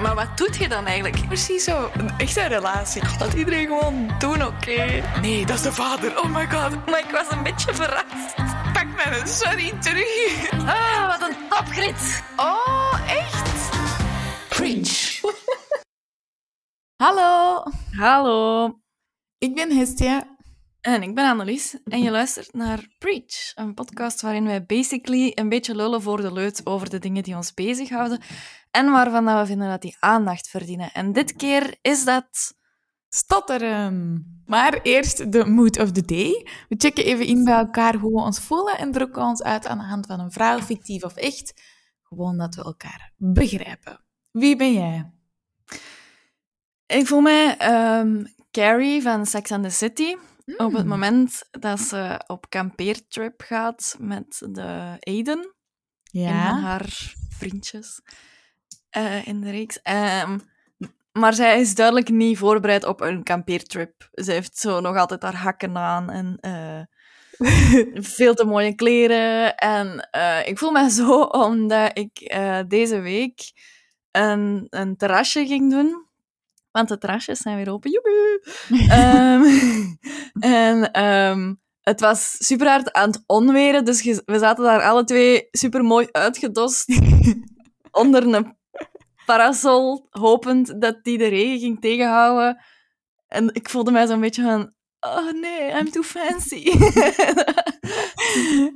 Maar wat doet je dan eigenlijk? Precies zo. Een echte relatie. Dat iedereen gewoon doen, oké? Nee, dat is de vader. Oh my god. Maar ik was een beetje verrast. Pak mijn sorry terug. Ah, wat een topgrit. Oh, echt? Preach. Hallo. Hallo. Ik ben Hestia. En ik ben Annelies. En je luistert naar Preach, een podcast waarin wij basically een beetje lullen voor de leut over de dingen die ons bezighouden en waarvan we vinden dat die aandacht verdienen. En dit keer is dat... Stotteren. Maar eerst de mood of the day. We checken even in bij elkaar hoe we ons voelen en drukken ons uit aan de hand van een vrouw, fictief of echt. Gewoon dat we elkaar begrijpen. Wie ben jij? Ik voel mij ehm, Carrie van Sex and the City. Op het moment dat ze op kampeertrip gaat met de Aiden, Ja. haar vriendjes eh, in de reeks. Ehm, maar zij is duidelijk niet voorbereid op een kampeertrip. Ze heeft zo nog altijd haar hakken aan en eh, veel te mooie kleren. En eh, ik voel me zo omdat ik deze week een, een terrasje ging doen. Want de terrasjes zijn weer open. Joehoe! Ehm, en ehm, het was super hard aan het onweren, dus we zaten daar alle twee super mooi uitgedost onder een parasol, hopend dat die de regen ging tegenhouden. En ik voelde mij zo'n beetje van, oh nee, I'm too fancy.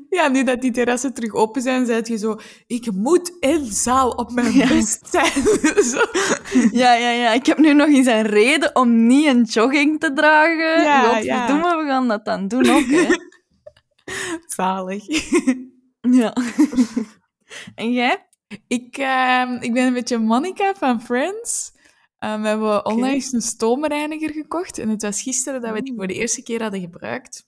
Ja, nu dat die terrassen terug open zijn, zei je zo... Ik moet in zaal op mijn Ja. best zijn. zo. ja, ja, ja. Ik heb nu nog eens een reden om niet een jogging te dragen. Ja, Godverdomme, we gaan dat dan doen ook, hè. Zalig. Ja. en jij? Ik, ehm, ik ben een beetje Monica van Friends. Ehm, we hebben onlangs een stoomreiniger gekocht. En het was gisteren dat we die voor de eerste keer hadden gebruikt.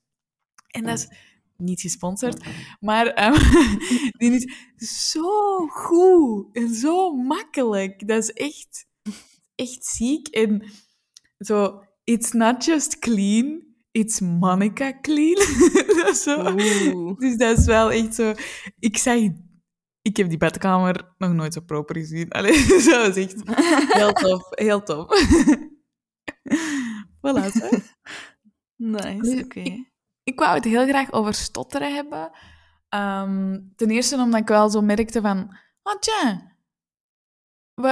En dat is niet gesponsord. Maar ehm, die is zo goed en zo makkelijk. Dat is echt, echt ziek. En zo, it's not just clean, it's Monica clean. dat zo... Dus dat is wel echt zo... Ik zag... Ik heb die badkamer nog nooit zo proper gezien. Allee, dat is echt heel tof. Heel tof. voilà, zo. Nice, oké. Ik wou het heel graag over stotteren hebben. Ehm, ten eerste omdat ik wel zo merkte van... Oh, tja. We,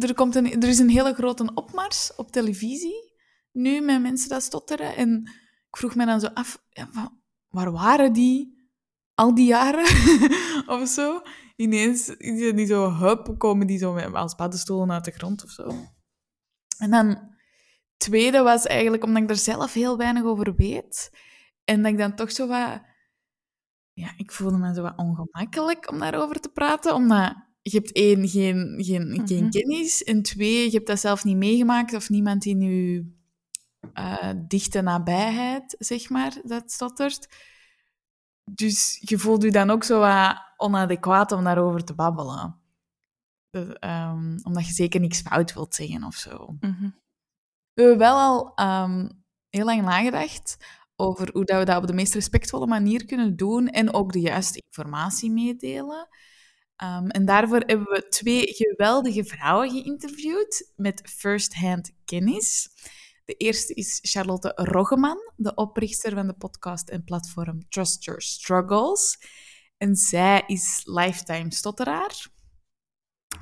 er, komt een, er is een hele grote opmars op televisie. Nu met mensen dat stotteren. En ik vroeg me dan zo af... Ja, waar waren die al die jaren? of zo. Ineens die zo... Hup, komen die zo met, als paddenstoelen uit de grond of zo. En dan... Tweede was eigenlijk omdat ik er zelf heel weinig over weet. En dat ik dan toch zo wat... Ja, ik voelde me zo wat ongemakkelijk om daarover te praten. Omdat je hebt één, geen, geen, geen Mhm. kennis. En twee, je hebt dat zelf niet meegemaakt. Of niemand in je eh, dichte nabijheid, zeg maar, dat stottert. Dus je voelt je dan ook zo wat onadequaat om daarover te babbelen. Dus, ehm, omdat je zeker niks fout wilt zeggen of zo. Mhm. We hebben wel al ehm, heel lang nagedacht over hoe dat we dat op de meest respectvolle manier kunnen doen en ook de juiste informatie meedelen. Ehm, en daarvoor hebben we twee geweldige vrouwen geïnterviewd met first-hand kennis. De eerste is Charlotte Roggeman, de oprichter van de podcast en platform Trust Your Struggles. En zij is lifetime stotteraar.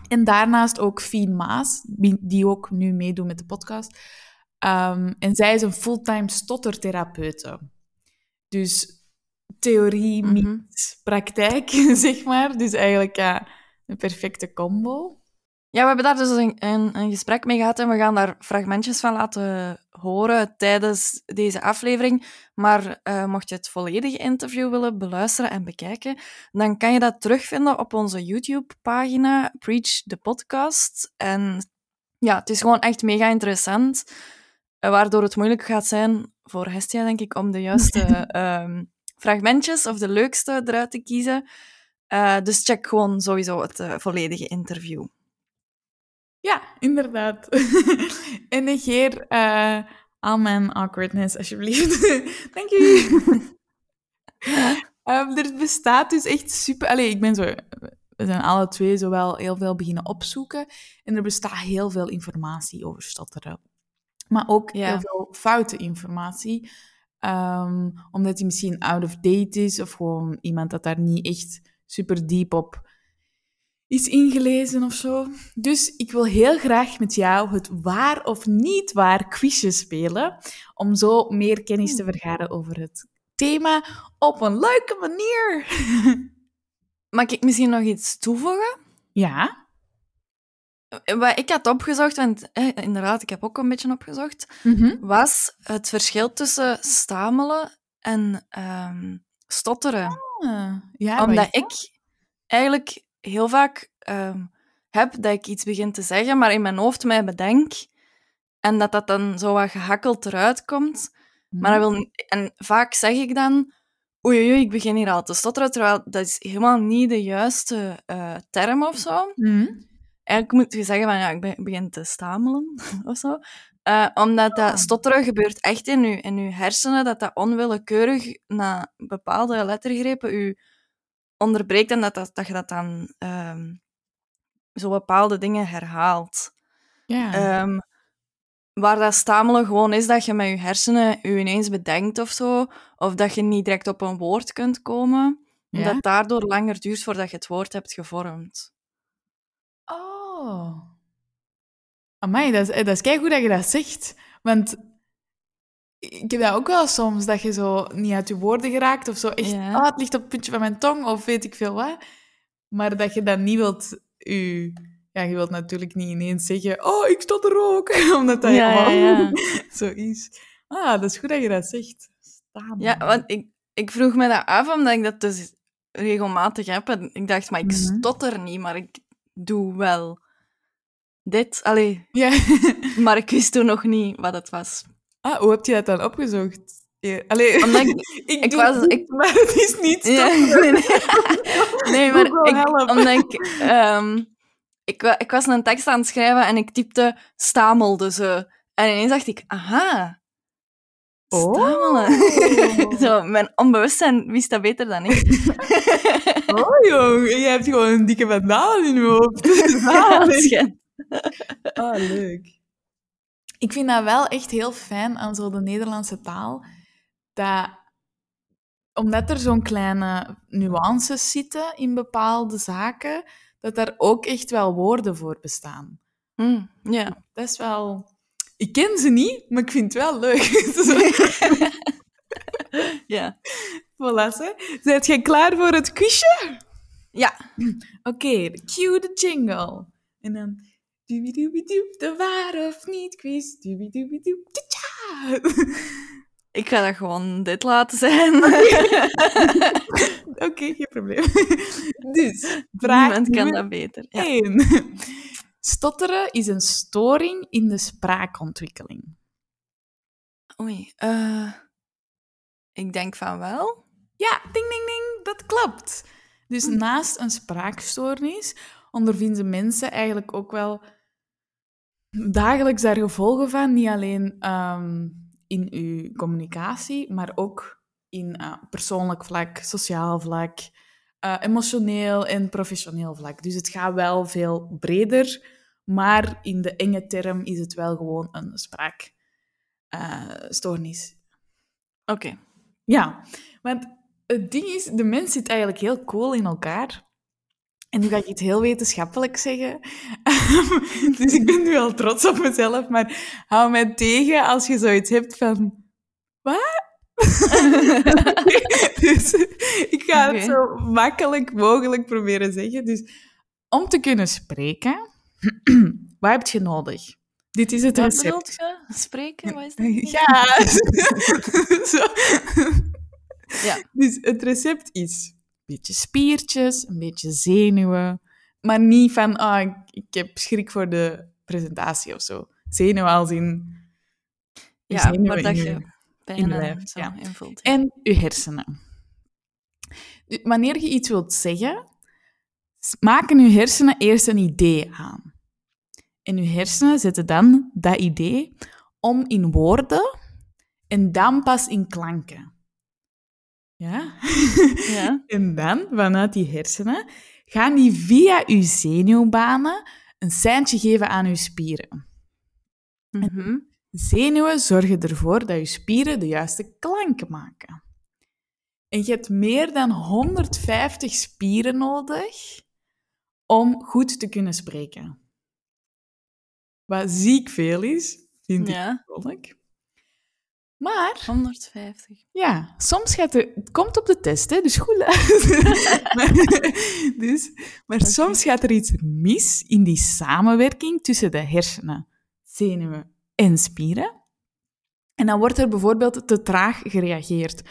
En daarnaast ook Fien Maas, die- ook nu meedoet met de podcast. Ehm, en zij is een fulltime stottertherapeute. Dus theorie meets praktijk, zeg maar. Dus eigenlijk ja, een perfecte combo. Ja, we hebben daar dus een, een, een gesprek mee gehad en we gaan daar fragmentjes van laten horen tijdens deze aflevering. Maar eh, mocht je het volledige interview willen beluisteren en bekijken, dan kan je dat terugvinden op onze YouTube-pagina Preach the Podcast. En ja, het is gewoon echt mega interessant, eh, waardoor het moeilijk gaat zijn voor Hestia, denk ik, om de juiste ehm, fragmentjes of de leukste eruit te kiezen. Eh, dus check gewoon sowieso het volledige interview. Ja, inderdaad. en negeer eh, al mijn awkwardness, alsjeblieft. Dank je. Ehm, er bestaat dus echt super... Allee, ik ben zo we zijn alle twee zowel heel veel beginnen opzoeken. En er bestaat heel veel informatie over stotteren. Maar ook Ja. heel veel foute informatie. Ehm, omdat die misschien out of date is. Of gewoon iemand dat daar niet echt super diep op is ingelezen of zo. Dus ik wil heel graag met jou het waar of niet waar quizje spelen. Om zo meer kennis te vergaren over het thema op een leuke manier. Mag ik misschien nog iets toevoegen? Ja. Wat ik had opgezocht, want eh, inderdaad, ik heb ook een beetje opgezocht, Mhm. was het verschil tussen stamelen en ehm, stotteren. Ah, ja, Omdat ik eigenlijk heel vaak ehm, heb dat ik iets begin te zeggen, maar in mijn hoofd mij bedenk en dat dat dan zo wat gehakkeld eruit komt. Maar dat wil en vaak zeg ik dan, oei, oei, ik begin hier al te stotteren, terwijl dat is helemaal niet de juiste eh, term of zo. Mhm. Eigenlijk moet je zeggen van, ja, ik be- begin te stamelen of zo. Eh, omdat dat stotteren gebeurt echt in je, in uw hersenen, dat dat onwillekeurig na bepaalde lettergrepen u onderbreekt en dat, dat, dat je dat dan ehm, zo bepaalde dingen herhaalt. Ja. Ehm, waar dat stamelen gewoon is dat je met je hersenen je ineens bedenkt of zo, of dat je niet direct op een woord kunt komen, Ja? omdat het daardoor langer duurt voordat je het woord hebt gevormd. Oh. Amai, dat is, eh, dat is kijk hoe dat je dat zegt. Want ik heb dat ook wel soms, dat je zo niet uit je woorden geraakt of zo. Echt, Ja. oh, het ligt op het puntje van mijn tong of weet ik veel wat. Maar dat je dan niet wilt... Je, ja, je wilt natuurlijk niet ineens zeggen, oh, ik stond er ook. Omdat dat Ja, ja, helemaal ja. zo is. Ah, dat is goed dat je dat zegt. Staan. Ja, want ik, ik vroeg me dat af omdat ik dat dus regelmatig heb. En ik dacht, maar ik Mhm. stotter niet, maar ik doe wel dit. Allee, Ja. maar ik wist toen nog niet wat het was. Ah, hoe heb je dat dan opgezocht? Allee, Omdat ik, ik, was- het, ik- maar het is niet Ja, nee, nee. Nee, maar ik, omdat ik, ehm, ik, ik was een tekst aan het schrijven en ik typte stamelde ze. En ineens dacht ik, aha, stamelen. Oh. Zo, mijn onbewustzijn wist dat beter dan ik. Oh, jong. Je hebt gewoon een dikke vandalen in je hoofd. Ah, leuk. Ik vind dat wel echt heel fijn aan zo de Nederlandse taal. Dat, omdat er zo'n kleine nuances zitten in bepaalde zaken, dat daar ook echt wel woorden voor bestaan. Hm, ja. Dat is wel... Ik ken ze niet, maar ik vind het wel leuk. ja. voilà, hè. Zijt jij klaar voor het quizje? Ja. Oké, cue de jingle. En dan... De waar of niet quiz. Tja-tja. Ik ga dat gewoon dit laten zijn. Oké, geen probleem. Dus, vraag Niemand kan dat beter. Ja. één. Stotteren is een storing in de spraakontwikkeling. Oei. eh, ik denk van wel. Ja, ding, ding, ding, dat klopt. Dus naast een spraakstoornis ondervinden mensen eigenlijk ook wel dagelijks daar gevolgen van. Niet alleen ehm, in uw communicatie, maar ook in eh, persoonlijk vlak, sociaal vlak, eh, emotioneel en professioneel vlak. Dus het gaat wel veel breder, maar in de enge term is het wel gewoon een spraakstoornis. Oké. Ja, want het ding is, de mens zit eigenlijk heel cool in elkaar. En nu ga ik iets heel wetenschappelijk zeggen. dus ik ben nu al trots op mezelf, maar hou mij tegen als je zoiets hebt van... Wat? dus ik ga het zo makkelijk mogelijk proberen zeggen. Dus om te kunnen spreken, wat heb je nodig? Dit is het Wat recept. Spreken? Wat is dat? Ja. Zo. Ja. Dus het recept is beetje spiertjes, een beetje zenuwen, maar niet van, ah, ik, ik heb schrik voor de presentatie of zo. Zenuwen als in... Ja, zenuwen maar dat je en lijf, zo ja. invult. En je hersenen. Wanneer je iets wilt zeggen, maken je hersenen eerst een idee aan. En je hersenen zetten dan dat idee om in woorden en dan pas in klanken. Ja? Ja. En dan, vanuit die hersenen, gaan die via uw zenuwbanen een seintje geven aan uw spieren. Mhm. Zenuwen zorgen ervoor dat je spieren de juiste klanken maken. En je hebt meer dan 150 spieren nodig om goed te kunnen spreken. Wat ziek veel is, vind ik Ja, persoonlijk. Maar 150. ja, soms gaat er... Het komt op de test, hè, dus goed maar, dus, maar soms gaat er iets mis in die samenwerking tussen de hersenen, zenuwen en spieren. En dan wordt er bijvoorbeeld te traag gereageerd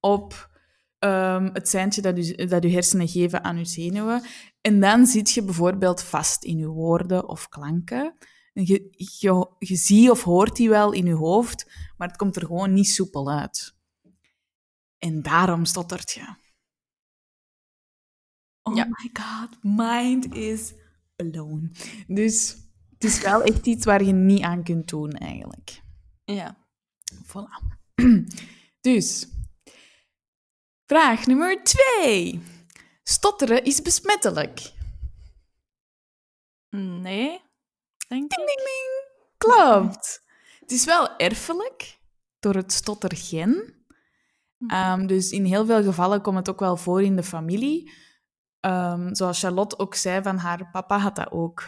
op ehm, het seintje dat, u, dat uw hersenen geven aan uw zenuwen. En dan zit je bijvoorbeeld vast in je woorden of klanken. Je, je, je ziet of hoort die wel in je hoofd, maar het komt er gewoon niet soepel uit. En daarom stottert je. Oh Ja. my god, mind is blown. Dus het is wel echt iets waar je niet aan kunt doen, eigenlijk. Ja. Voilà. Dus, vraag nummer twee. Stotteren is besmettelijk. Nee, denk Ding, ik. ding, ding. Klopt. Het is wel erfelijk door het stottergen. Ehm, dus in heel veel gevallen komt het ook wel voor in de familie. Ehm, zoals Charlotte ook zei, van haar papa had dat ook.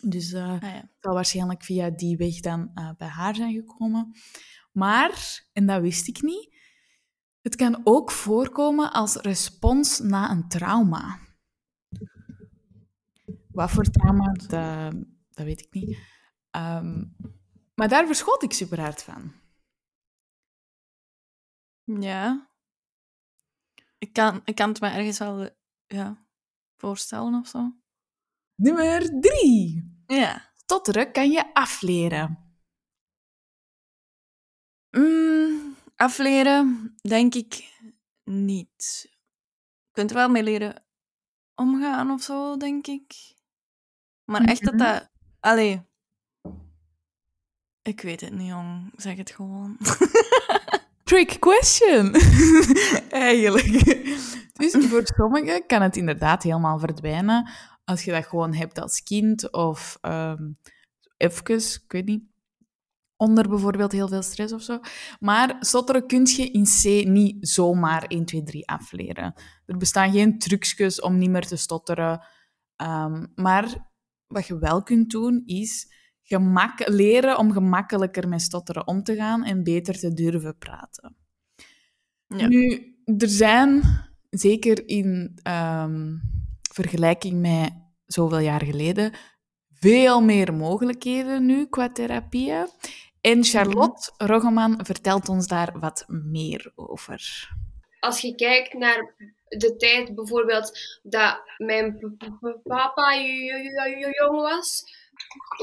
Dus Ah, ja. het zal waarschijnlijk via die weg dan eh, bij haar zijn gekomen. Maar, en dat wist ik niet, het kan ook voorkomen als respons na een trauma. Wat voor trauma, dat, dat weet ik niet. Ehm, maar daar verschoot ik super hard van. ja. Ik kan, ik kan het me ergens wel ja, voorstellen of zo. Nummer drie. Ja. Stotteren kan je afleren. Mm, afleren, denk ik niet. Je kunt er wel mee leren omgaan of zo, denk ik. Maar echt dat Mhm. dat... Allee. Ik weet het niet, jong. Zeg het gewoon. Trick question. Eigenlijk. Dus voor sommigen kan het inderdaad helemaal verdwijnen als je dat gewoon hebt als kind of um, even, ik weet niet, onder bijvoorbeeld heel veel stress of zo. Maar stotteren kun je in C niet zomaar 1, 2, 3 afleren. Er bestaan geen trucjes om niet meer te stotteren. Um, maar wat je wel kunt doen, is gemak leren om gemakkelijker met stotteren om te gaan en beter te durven praten. Ja. Nu, er zijn, zeker in um, vergelijking met zoveel jaar geleden, veel meer mogelijkheden nu qua therapieën. En Charlotte mm -hmm. Roggeman vertelt ons daar wat meer over. Als je kijkt naar de tijd bijvoorbeeld dat mijn papa jong was,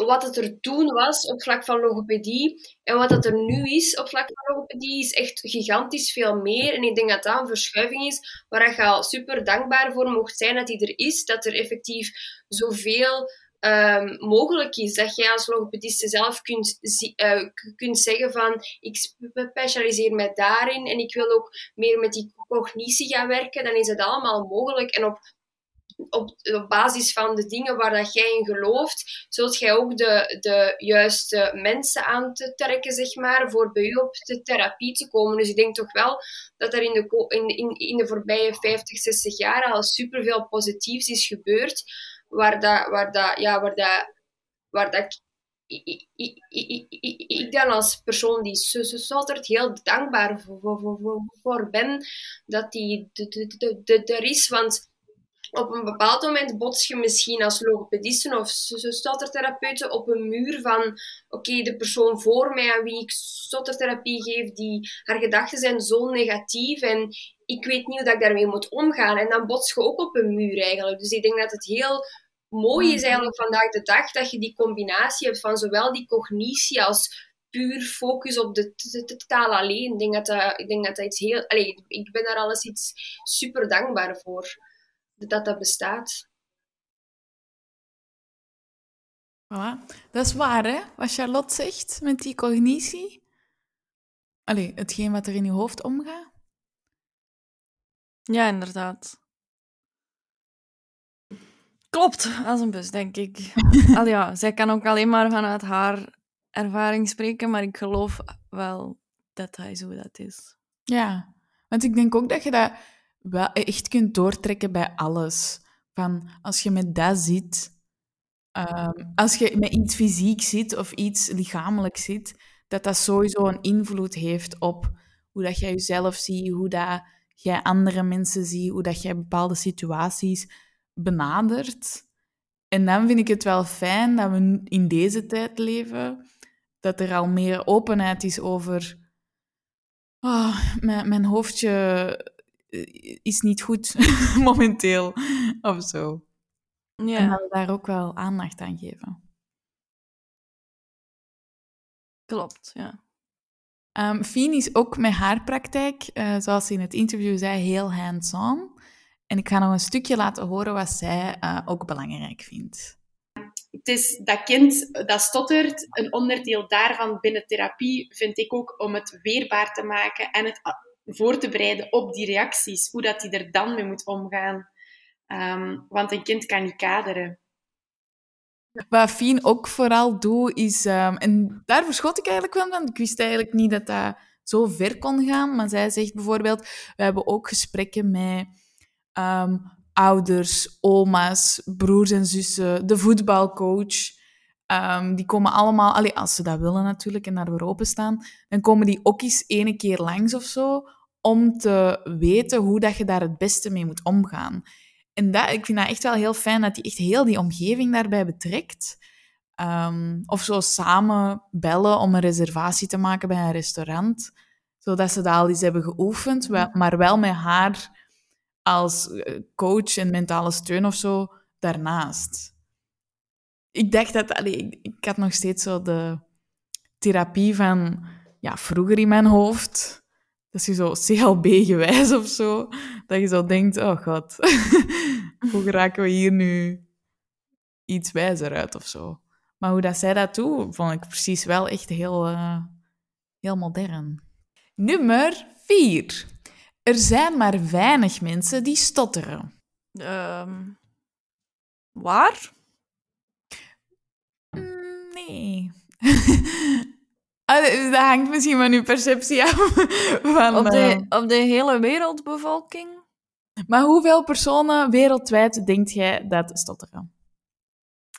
wat het er toen was op vlak van logopedie en wat het er nu is op vlak van logopedie is echt gigantisch veel meer. En ik denk dat dat een verschuiving is waar je al super dankbaar voor mocht zijn dat die er is, dat er effectief zoveel um, mogelijk is. Dat jij als logopediste zelf kunt, uh, kunt zeggen van ik specialiseer mij daarin en ik wil ook meer met die cognitie gaan werken, dan is het allemaal mogelijk. En op op, op basis van de dingen waar dat jij in gelooft, zult jij ook de, de juiste mensen aan te trekken, zeg maar, voor bij u op de therapie te komen. Dus ik denk toch wel dat er in de, in, in, in de voorbije 50, 60 jaar al superveel positiefs is gebeurd, waar dat, waar dat, ja, waar dat, waar dat ik, ik, ik, ik, ik dan als persoon die stottert heel dankbaar voor, voor, voor, voor ben dat die er is, want op een bepaald moment bots je misschien als logopedisten of stottertherapeuten op een muur van oké, okay, de persoon voor mij aan wie ik stottertherapie geef, die, haar gedachten zijn zo negatief en ik weet niet hoe dat ik daarmee moet omgaan. En dan bots je ook op een muur eigenlijk. Dus ik denk dat het heel mooi is eigenlijk vandaag de dag dat je die combinatie hebt van zowel die cognitie als puur focus op de, de, de taal alleen. Ik denk dat dat, ik denk dat, dat iets heel... Allez, ik ben daar alles iets super dankbaar voor dat dat bestaat. Voilà. Dat is waar, hè? Wat Charlotte zegt met die cognitie. Allee, hetgeen wat er in je hoofd omgaat. Ja, inderdaad. Klopt, als een bus, denk ik. Al ja, zij kan ook alleen maar vanuit haar ervaring spreken, maar ik geloof wel dat hij zo dat is. Ja, want ik denk ook dat je dat wel echt kunt doortrekken bij alles. Van als je met dat zit, ehm, als je met iets fysiek zit of iets lichamelijk zit, dat dat sowieso een invloed heeft op hoe dat jij jezelf ziet, hoe dat jij andere mensen ziet, hoe dat jij bepaalde situaties benadert. En dan vind ik het wel fijn dat we in deze tijd leven, dat er al meer openheid is over oh, mijn, mijn hoofdje is niet goed momenteel of zo. Ja. En dat we daar ook wel aandacht aan geven. Klopt, ja. Um, Fien is ook met haar praktijk, uh, zoals ze in het interview zei, heel hands-on. En ik ga nog een stukje laten horen wat zij uh, ook belangrijk vindt. Het is dat kind dat stottert, een onderdeel daarvan binnen therapie vind ik ook om het weerbaar te maken en het voor te bereiden op die reacties, hoe dat hij er dan mee moet omgaan. Um, want een kind kan niet kaderen. Wat Fien ook vooral doet, is... Um, en daar verschot ik eigenlijk wel van. Ik wist eigenlijk niet dat dat zo ver kon gaan. Maar zij zegt bijvoorbeeld... We hebben ook gesprekken met um, ouders, oma's, broers en zussen, de voetbalcoach. Die komen allemaal... Allee, als ze dat willen natuurlijk en daar weer openstaan, dan komen die ook eens ene keer langs of zo om te weten hoe dat je daar het beste mee moet omgaan. En dat, ik vind dat echt wel heel fijn dat hij echt heel die omgeving daarbij betrekt. Um, of zo samen bellen om een reservatie te maken bij een restaurant. Zodat ze dat al eens hebben geoefend, maar wel met haar als eh, coach en mentale steun of zo daarnaast. Ik dacht dat... Allee, ik, ik had nog steeds zo de therapie van ja, vroeger in mijn hoofd dat is zo CLB-gewijs of zo. Dat je zo denkt, oh god, hoe geraken we hier nu iets wijzer uit of zo. Maar hoe dat zij dat doet, vond ik precies wel echt heel, uh, heel modern. Nummer 4. Er zijn maar weinig mensen die stotteren. Um, waar? Mm, nee. Ah, dat hangt misschien van uw perceptie af. Van, op, de, uh... op de hele wereldbevolking? Maar hoeveel personen wereldwijd denkt jij dat stotteren?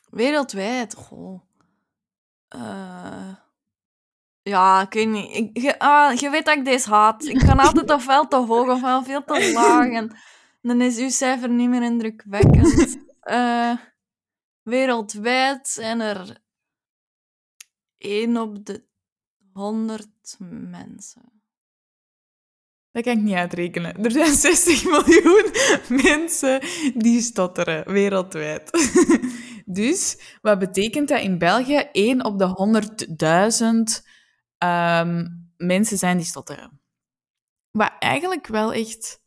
Wereldwijd? Goh. Uh... Ja, ik weet niet. Ik, je, ah, je weet dat ik deze haat. Ik kan altijd ofwel te hoog ofwel veel te laag. En dan is uw cijfer niet meer indrukwekkend. Uh, wereldwijd zijn er één op de 100 mensen. Dat kan ik niet uitrekenen. Er zijn 60 miljoen mensen die stotteren wereldwijd. dus wat betekent dat in België? 1 op de 100.000 um, mensen zijn die stotteren. Wat eigenlijk wel echt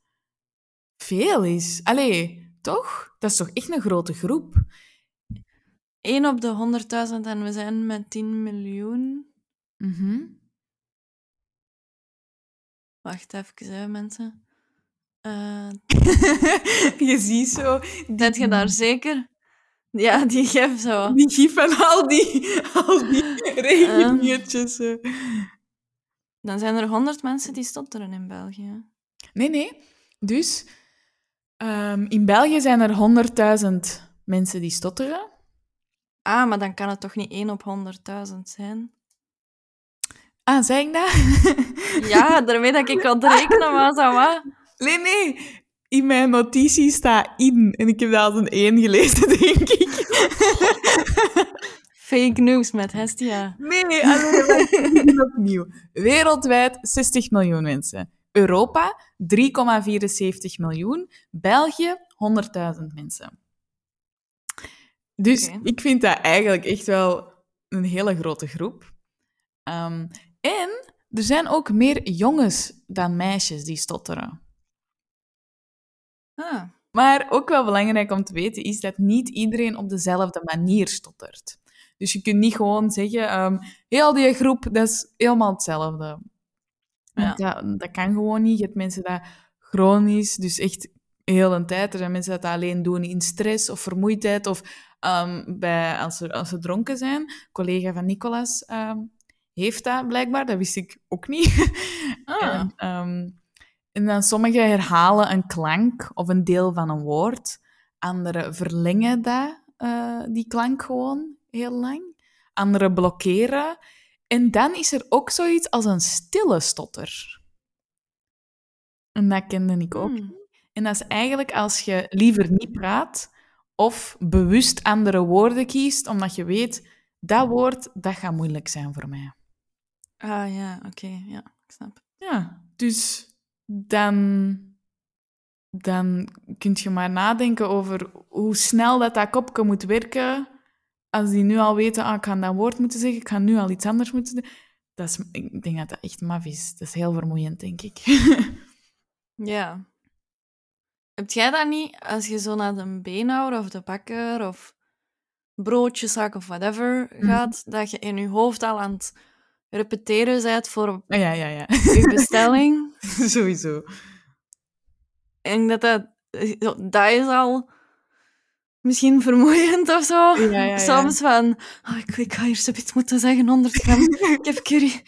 veel is. Allee, toch? Dat is toch echt een grote groep? 1 op de 100.000 en we zijn met 10 miljoen. Mm -hmm. Wacht even, hè, mensen. Uh... je ziet zo... Zet je daar zeker? Ja, die gif zo. Die gif en al die, al die. Um, dan zijn er honderd mensen die stotteren in België. Nee, nee. Dus um, in België zijn er 100.000 mensen die stotteren. Ah, maar dan kan het toch niet 1 op 100.000 zijn? Ah, zei ik dat? ja, daarmee dat ik kan rekenen was, wat? Nee, nee. In mijn notitie staat in. En ik heb dat als een 1 gelezen, denk ik. Fake news met Hestia. Nee, alleen opnieuw. Wereldwijd 60 miljoen mensen. Europa 3,74 miljoen. België 100.000 mensen. Dus okay. ik vind dat eigenlijk echt wel een hele grote groep. Um, en er zijn ook meer jongens dan meisjes die stotteren. Ah. Maar ook wel belangrijk om te weten is dat niet iedereen op dezelfde manier stottert. Dus je kunt niet gewoon zeggen, um, heel die groep, dat is helemaal hetzelfde. Ja. Dat, dat kan gewoon niet. Je hebt mensen dat chronisch, dus echt heel een tijd. Er zijn mensen dat dat alleen doen in stress of vermoeidheid of ehm, bij, als, ze, als ze dronken zijn. Een collega van Nicolas ehm, heeft dat blijkbaar, dat wist ik ook niet. Ah. en, ehm, en dan sommigen herhalen een klank of een deel van een woord. Anderen verlengen dat, eh, die klank gewoon heel lang. Anderen blokkeren. En dan is er ook zoiets als een stille stotter. En dat kende ik ook. Hmm. En dat is eigenlijk als je liever niet praat of bewust andere woorden kiest, omdat je weet, dat woord, dat gaat moeilijk zijn voor mij. Ah ja, oké, ja, ik snap. Ja, dus dan, dan kun je maar nadenken over hoe snel dat, dat kopje moet werken. Als die nu al weten, ah, ik ga dat woord moeten zeggen, ik ga nu al iets anders moeten doen. Dat is, ik denk dat dat echt maf is. Dat is heel vermoeiend, denk ik. Ja. Heb jij dat niet, als je zo naar de beenhouwer of de bakker of broodjeszaak of whatever Mhm. gaat, dat je in je hoofd al aan het repeteren bent voor Ah, ja, ja, ja. je bestelling? Sowieso. en dat dat, dat is al misschien vermoeiend of zo. Ja, ja, ja. Soms van, oh, ik, ik ga hier zoiets moeten zeggen, 100 gram kip curry.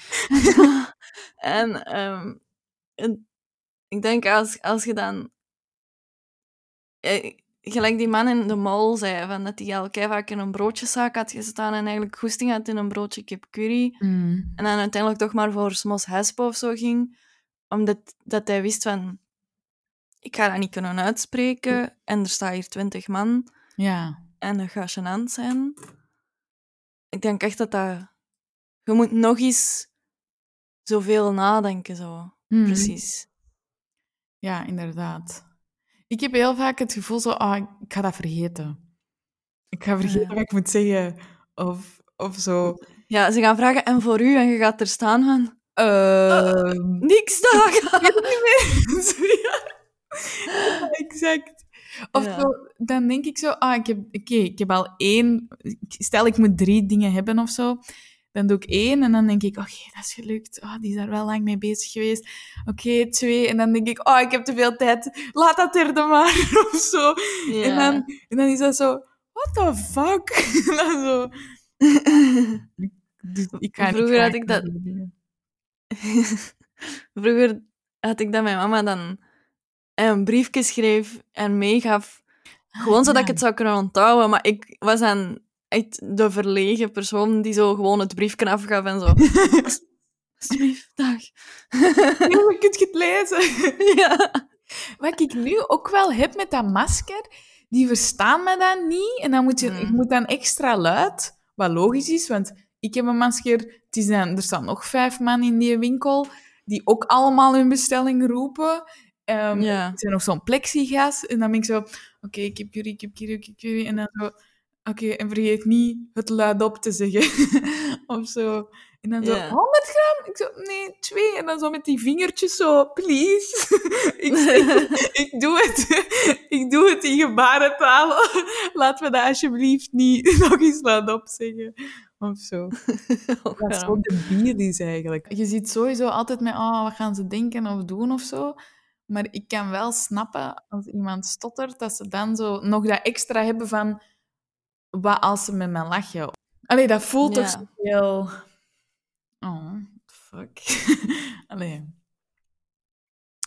en, ehm, en ik denk als, als je dan... Gelijk die man in de mall zei, van dat hij al vaak in een broodjeszaak had gestaan en eigenlijk goesting had in een broodje kip curry. Mm. En dan uiteindelijk toch maar voor Smos Hespo of zo ging. Omdat dat hij wist van... Ik ga dat niet kunnen uitspreken. En er staan hier twintig man. Ja. En dat gaat gênant zijn. Ik denk echt dat dat... Je moet nog eens zoveel nadenken, zo. Mm. Precies. Ja, inderdaad. Ik heb heel vaak het gevoel zo, ah, ik ga dat vergeten. Ik ga vergeten Ja. wat ik moet zeggen. Of, of zo. Ja, ze gaan vragen, en voor u? En je gaat er staan van... Ehm, Niks dagen! Zo, ja. Ja, exact. Of zo, dan denk ik zo, ah, ik heb, oké, ik heb al één, stel ik moet drie dingen hebben of zo, dan doe ik één en dan denk ik, oké, dat is gelukt. Oh, die is daar wel lang mee bezig geweest. Oké, twee. En dan denk ik, oh, ik heb te veel tijd. Laat dat derde maar. of zo. En, dan, en dan is dat zo, what the fuck? En dan zo, dus ik ga niet Vroeger had ik dat-. Vroeger had ik dat mijn mama dan een briefje schreef en meegaf. Gewoon zodat ik het zou kunnen onthouden. Maar ik was dan echt de verlegen persoon die zo gewoon het briefje afgaf en zo. Alsjeblieft, dag. Ja, kunt je het lezen? ja. Wat ik nu ook wel heb met dat masker, die verstaan me dan niet. En dan moet je, Mm. ik moet dan extra luid, wat logisch is, want ik heb een masker. Het is dan, er staan nog vijf man in die winkel, die ook allemaal hun bestelling roepen. Ehm, Ja. Er zijn nog zo'n plexigas. En dan ben ik zo, oké, ik heb jullie, ik heb jullie, ik heb jullie. En dan zo, oké, en vergeet niet het luidop te zeggen. of zo. En dan zo, Ja. 100 gram? Ik zo, nee, twee. En dan zo met die vingertjes zo, please. ik, ik, ik doe het. ik doe het in gebarentaal. Laat me dat alsjeblieft niet nog eens luidop zeggen. Of zo. Dat is zo debiel is eigenlijk. Je ziet sowieso altijd met, oh, wat gaan ze denken of doen of zo. Maar ik kan wel snappen, als iemand stottert, dat ze dan zo nog dat extra hebben van, wat als ze met me lachen? Allee, dat voelt toch zo heel... Oh, fuck. Allee.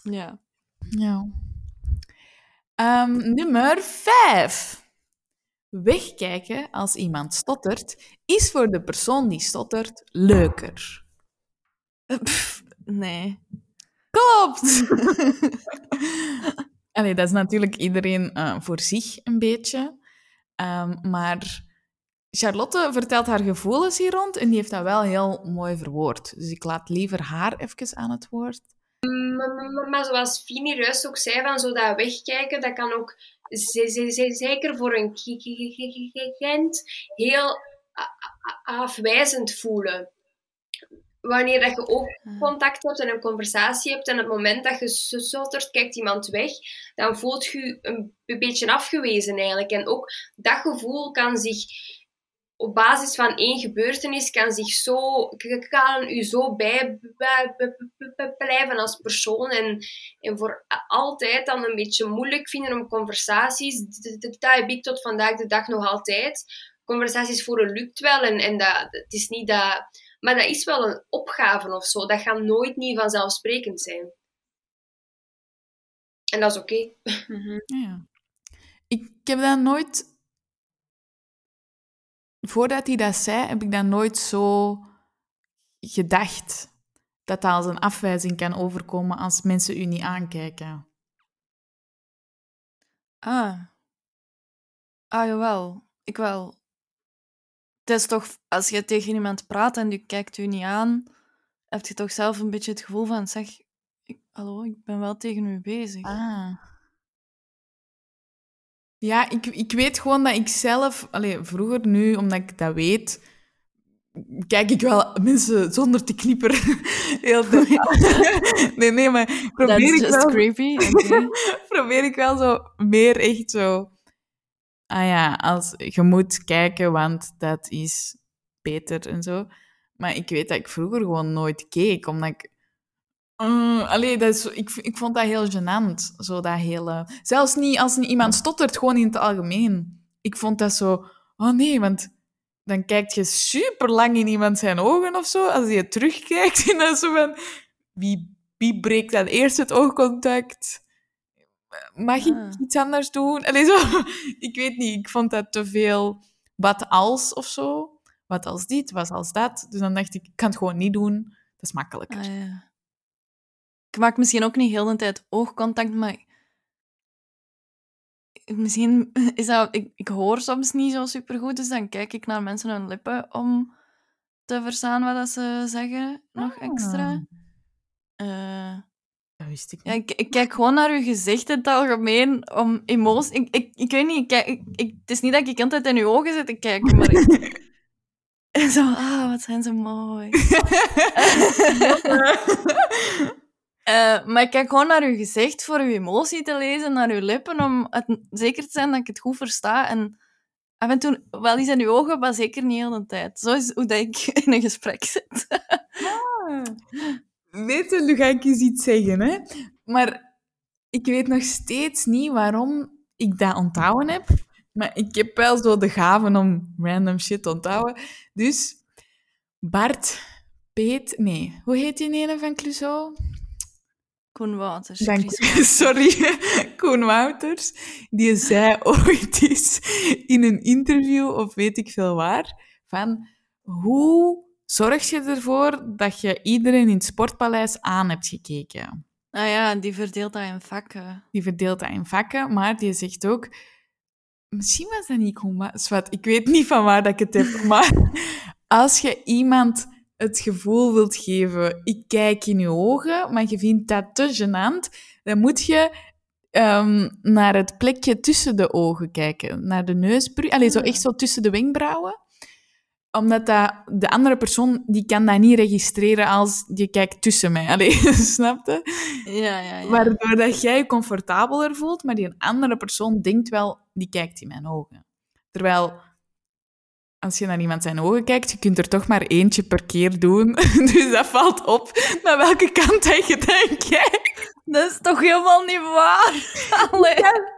Ja. Ja. Ehm, nummer vijf. Wegkijken als iemand stottert is voor de persoon die stottert leuker. Pff, nee. Klopt! Allee, dat is natuurlijk iedereen eh, voor zich een beetje. Ehm, maar Charlotte vertelt haar gevoelens hier rond en die heeft dat wel heel mooi verwoord. Dus ik laat liever haar even aan het woord. Maar, maar- zoals Fini juist ook zei, van zo dat wegkijken, dat kan ook ze- ze- ze- zeker voor een ki- ki- ki- ki- ki- kind heel afwijzend voelen. Wanneer dat je oogcontact hebt en een conversatie hebt en op het moment dat je stottert, kijkt iemand weg, dan voelt je je een beetje afgewezen eigenlijk. En ook dat gevoel kan zich op basis van één gebeurtenis kan zich zo, kan u zo bij, bij- bij- bij- blijven als persoon en, en voor altijd dan een beetje moeilijk vinden om conversaties. Dat heb ik tot vandaag de dag nog altijd. Conversaties voeren lukt wel en, en dat, het is niet dat... Maar dat is wel een opgave of zo. Dat gaat nooit niet vanzelfsprekend zijn. En dat is oké. Mhm. Ja. Ik heb dat nooit... Voordat hij dat zei, heb ik dat nooit zo gedacht. Dat dat als een afwijzing kan overkomen als mensen u niet aankijken. Ah. Ah, jawel. Ik wel. Het is toch, als je tegen iemand praat en die kijkt u niet aan, heb je toch zelf een beetje het gevoel van, zeg, ik, hallo, ik ben wel tegen u bezig. Ah. Ja, ik, ik weet gewoon dat ik zelf... Allee, vroeger, nu, omdat ik dat weet... Kijk ik wel mensen zonder te knipperen. Heel de. Nee, nee, maar probeer That's ik just wel... creepy. probeer ik wel zo meer echt zo... Ah ja, als, je moet kijken, want dat is beter en zo. Maar ik weet dat ik vroeger gewoon nooit keek, omdat ik... Uh, allee, dat is, ik, ik vond dat heel gênant, zo dat hele... Zelfs niet als iemand stottert, gewoon in het algemeen. Ik vond dat zo... Oh nee, want dan kijk je super lang in iemand zijn ogen of zo, als je terugkijkt. En dan zo van... Wie, wie breekt dan eerst het oogcontact? Mag ik Ah. iets anders doen? Allee, zo, ik weet niet, ik vond dat te veel wat als of zo. Wat als dit, wat als dat. Dus dan dacht ik, ik kan het gewoon niet doen. Dat is makkelijker. Ah, ja. Ik maak misschien ook niet heel de tijd oogcontact, maar misschien is dat... Ik, ik hoor soms niet zo supergoed, dus dan kijk ik naar mensen hun lippen om te verstaan wat dat ze zeggen, nog extra. Eh, Dat wist ik ja, ik, ik kijk gewoon naar uw gezicht in het algemeen, om emoties... Ik, ik, ik weet niet, ik kijk, ik, ik- het is niet dat ik altijd in uw ogen zit te kijken, maar ik... En zo, ah, wat zijn ze mooi. Eh, maar ik kijk gewoon naar uw gezicht voor uw emotie te lezen, naar uw lippen, om het, zeker te zijn dat ik het goed versta. En af en toe wel eens in uw ogen, maar zeker niet heel de tijd. Zo is hoe dat ik in een gesprek zit. Weet je, nu ga ik eens iets zeggen, hè. Maar ik weet nog steeds niet waarom ik dat onthouden heb. Maar ik heb wel zo de gaven om random shit te onthouden. Dus Bart, Peet... Nee, hoe heet die ene van Clouseau? Koen Wouters. Dank. Sorry, Koen Wouters. Die zei ooit eens in een interview, of weet ik veel waar, van hoe zorg je ervoor dat je iedereen in het sportpaleis aan hebt gekeken? Ah ja, die verdeelt dat in vakken. Die verdeelt dat in vakken, maar die zegt ook... Misschien was dat niet. Zwat, Ik weet niet van waar dat ik het heb, maar als je iemand het gevoel wilt geven, ik kijk in je ogen, maar je vindt dat te gênant, dan moet je ehm, naar het plekje tussen de ogen kijken. Naar de neusbrug. Allee, zo Ah. echt zo tussen de wenkbrauwen. Omdat dat, de andere persoon, die kan dat niet registreren als je kijkt tussen mij. Allee, snap je? Ja, ja, ja. Waardoor dat jij je comfortabeler voelt, maar die een andere persoon denkt wel, die kijkt in mijn ogen. Terwijl, als je naar iemand zijn ogen kijkt, je kunt er toch maar eentje per keer doen. Dus dat valt op naar welke kant dat je dan kijkt. Dat is toch helemaal niet waar? Allee.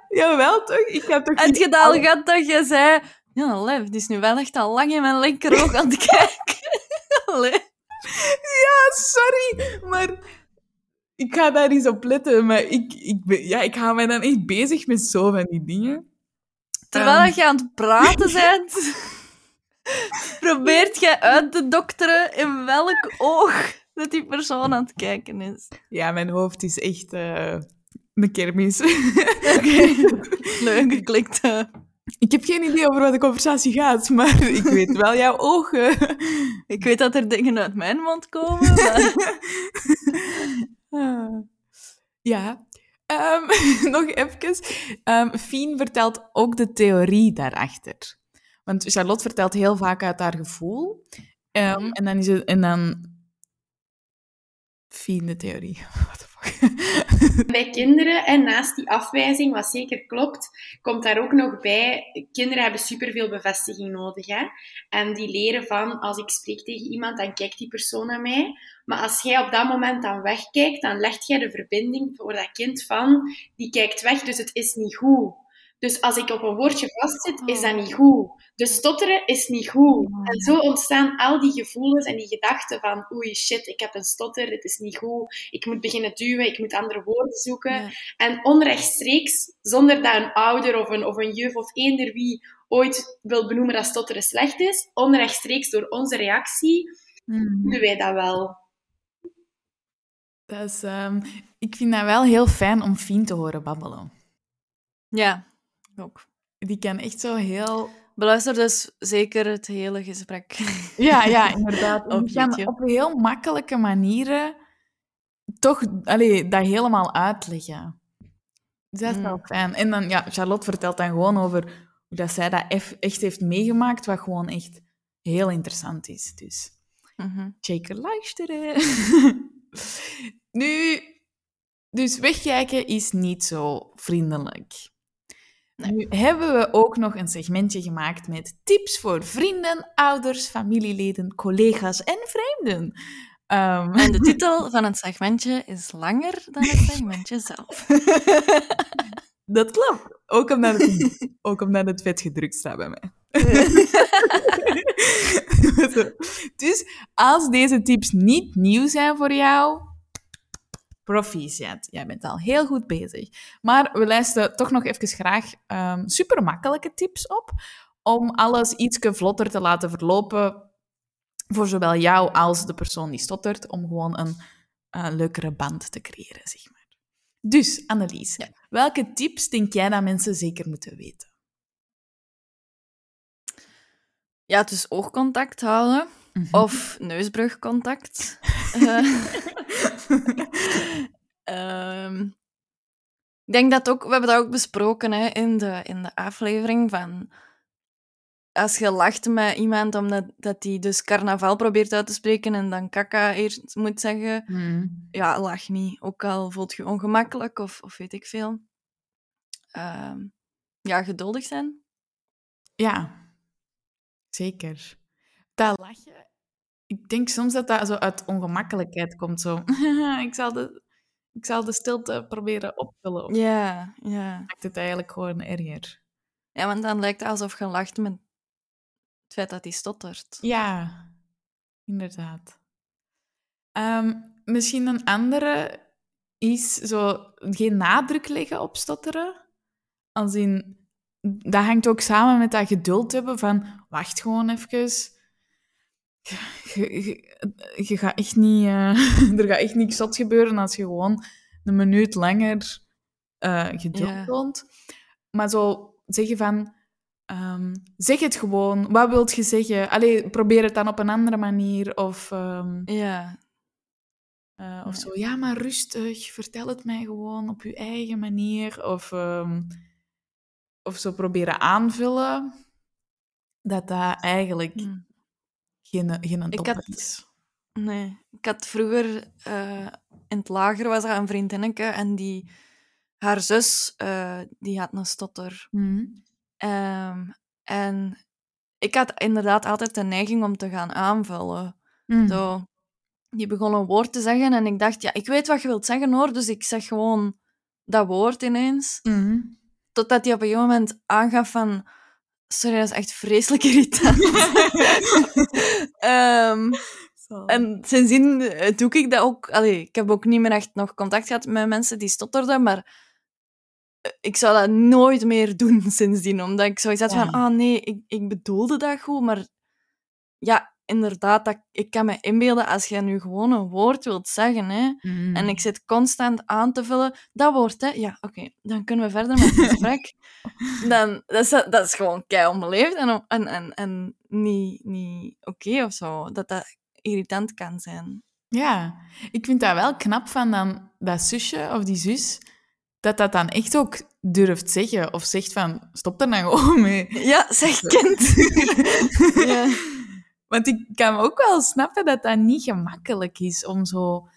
Jawel, toch? Ik heb toch niet het al gehad dat je zei... Ja, Lev, die is nu wel echt al lang in mijn linkeroog aan het kijken. Allee. Ja, sorry, maar ik ga daar eens op letten. Maar ik, ik, ben, ja, ik hou mij dan echt bezig met zo van die dingen. Terwijl dat je aan het praten bent, probeert je uit te dokteren in welk oog dat die persoon aan het kijken is. Ja, mijn hoofd is echt eh, een kermis. Oké, leuk geklikt. eh. Ik heb geen idee over wat de conversatie gaat, maar ik weet wel jouw ogen. Ik weet dat er dingen uit mijn mond komen, maar... Ah. Ja. Ehm, nog even. Ehm Fien vertelt ook de theorie daarachter. Want Charlotte vertelt heel vaak uit haar gevoel. Ehm, Mhm. En dan is het... En dan... Fien, de theorie. What the fuck? Bij kinderen, en naast die afwijzing, wat zeker klopt, komt daar ook nog bij, kinderen hebben superveel bevestiging nodig. Hè? En die leren van, als ik spreek tegen iemand, dan kijkt die persoon naar mij. Maar als jij op dat moment dan wegkijkt, dan legt jij de verbinding voor dat kind van, die kijkt weg, dus het is niet goed. Dus als ik op een woordje vastzit, is dat niet goed. Dus stotteren is niet goed. En zo ontstaan al die gevoelens en die gedachten van oei shit, ik heb een stotter, dit is niet goed. Ik moet beginnen duwen, ik moet andere woorden zoeken. Ja. En onrechtstreeks, zonder dat een ouder of een, of een juf of eender wie ooit wil benoemen dat stotteren slecht is, onrechtstreeks door onze reactie, Mhm. doen wij dat wel. Dat is, ehm, ik vind dat wel heel fijn om Fien te horen babbelen. Ja, ook. Die kan echt zo heel... Beluister dus zeker het hele gesprek. Ja, ja, inderdaad. Op kan op heel makkelijke manieren toch allee, dat helemaal uitleggen. Dus dat is wel Mm. fijn. En dan, ja, Charlotte vertelt dan gewoon over hoe dat zij dat echt heeft meegemaakt, wat gewoon echt heel interessant is. Dus zeker luisteren. nu, dus wegkijken is niet zo vriendelijk. Nu hebben we ook nog een segmentje gemaakt met tips voor vrienden, ouders, familieleden, collega's en vreemden. Ehm, En de titel van het segmentje is langer dan het segmentje zelf. dat klopt. Ook omdat, het, ook omdat het vet gedrukt staat bij mij. Dus als deze tips niet nieuw zijn voor jou, proficiat. Jij bent al heel goed bezig. Maar we lijsten toch nog even graag ehm super makkelijke tips op om alles iets vlotter te laten verlopen voor zowel jou als de persoon die stottert, om gewoon een eh, leukere band te creëren, zeg maar. Dus, Annelies, welke tips denk jij dat mensen zeker moeten weten? Ja, dus oogcontact houden. Mhm. Of neusbrugcontact. Eh, ehm, ik denk dat ook, we hebben dat ook besproken hè, in, de, in de aflevering van als je lacht met iemand omdat dat die dus carnaval probeert uit te spreken en dan kaka eerst moet zeggen, Hmm. ja, lach niet. Ook al voelt je ongemakkelijk of, of weet ik veel. Ehm, ja, geduldig zijn. Ja, zeker. Dat lachen, ik denk soms dat dat zo uit ongemakkelijkheid komt. Zo, ik, zal de, ik zal de stilte proberen opvullen. Ja, ja. maakt het eigenlijk gewoon erger? Ja, want dan lijkt het alsof je lacht met het feit dat hij stottert. Ja, inderdaad. Ehm, misschien een andere is zo geen nadruk leggen op stotteren. Als in, dat hangt ook samen met dat geduld hebben van wacht gewoon even. Je, je, je gaat echt niet, eh, er gaat echt niks zot gebeuren als je gewoon een minuut langer eh, geduld Ja. toont. Maar zo zeggen van, ehm, zeg het gewoon. Wat wilt je zeggen? Allee, probeer het dan op een andere manier. Of, ehm, Ja, eh, of zo, ja, maar rustig. Vertel het mij gewoon op je eigen manier. Of, ehm, of zo proberen aanvullen. Dat dat eigenlijk Hm. Geen, geen top had- is. nee. Ik had vroeger eh, in het lager was er een vriendinnetje en die, haar zus, eh, die had een stotter. Ehm, en ik had inderdaad altijd de neiging om te gaan aanvullen. Mhm. Zo, die begon een woord te zeggen en ik dacht, ja, ik weet wat je wilt zeggen hoor, dus ik zeg gewoon dat woord ineens. Mhm. Totdat hij op een gegeven moment aangaf van... Sorry, dat is echt vreselijk irritant. Ehm, en sindsdien eh, doe ik dat ook... Allee, ik heb ook niet meer echt nog contact gehad met mensen die stotterden, maar eh, ik zou dat nooit meer doen sindsdien. Omdat ik zoiets had Ja. van, ah nee, ik, ik bedoelde dat goed, maar ja, inderdaad, dat, ik kan me inbeelden als je nu gewoon een woord wilt zeggen, hè, Mhm. en ik zit constant aan te vullen. Dat woord, hè? Ja, oké. Dan kunnen we verder met het gesprek. dan, dat, is, dat is gewoon kei onbeleefd en, en, en, en niet, niet oké of zo. Dat dat irritant kan zijn. Ja, ik vind dat wel knap van dan dat zusje of die zus, dat dat dan echt ook durft zeggen. Of zegt van, stop er dan gewoon mee. Ja, zeg kind. ja. Want ik kan ook wel snappen dat dat niet gemakkelijk is om zo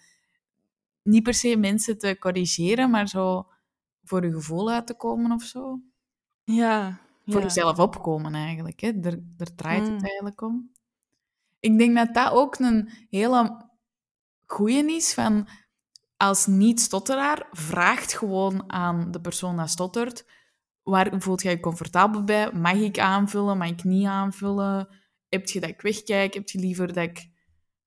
niet per se mensen te corrigeren, maar zo voor je gevoel uit te komen of zo. Ja. Voor ja. jezelf opkomen eigenlijk. Hè. Daar, daar draait Mm. het eigenlijk om. Ik denk dat dat ook een hele goeie is van als niet-stotteraar, vraagt gewoon aan de persoon dat stottert, waar voelt jij je comfortabel bij? Mag ik aanvullen? Mag ik niet aanvullen? Heb je dat ik wegkijk? Heb je liever dat ik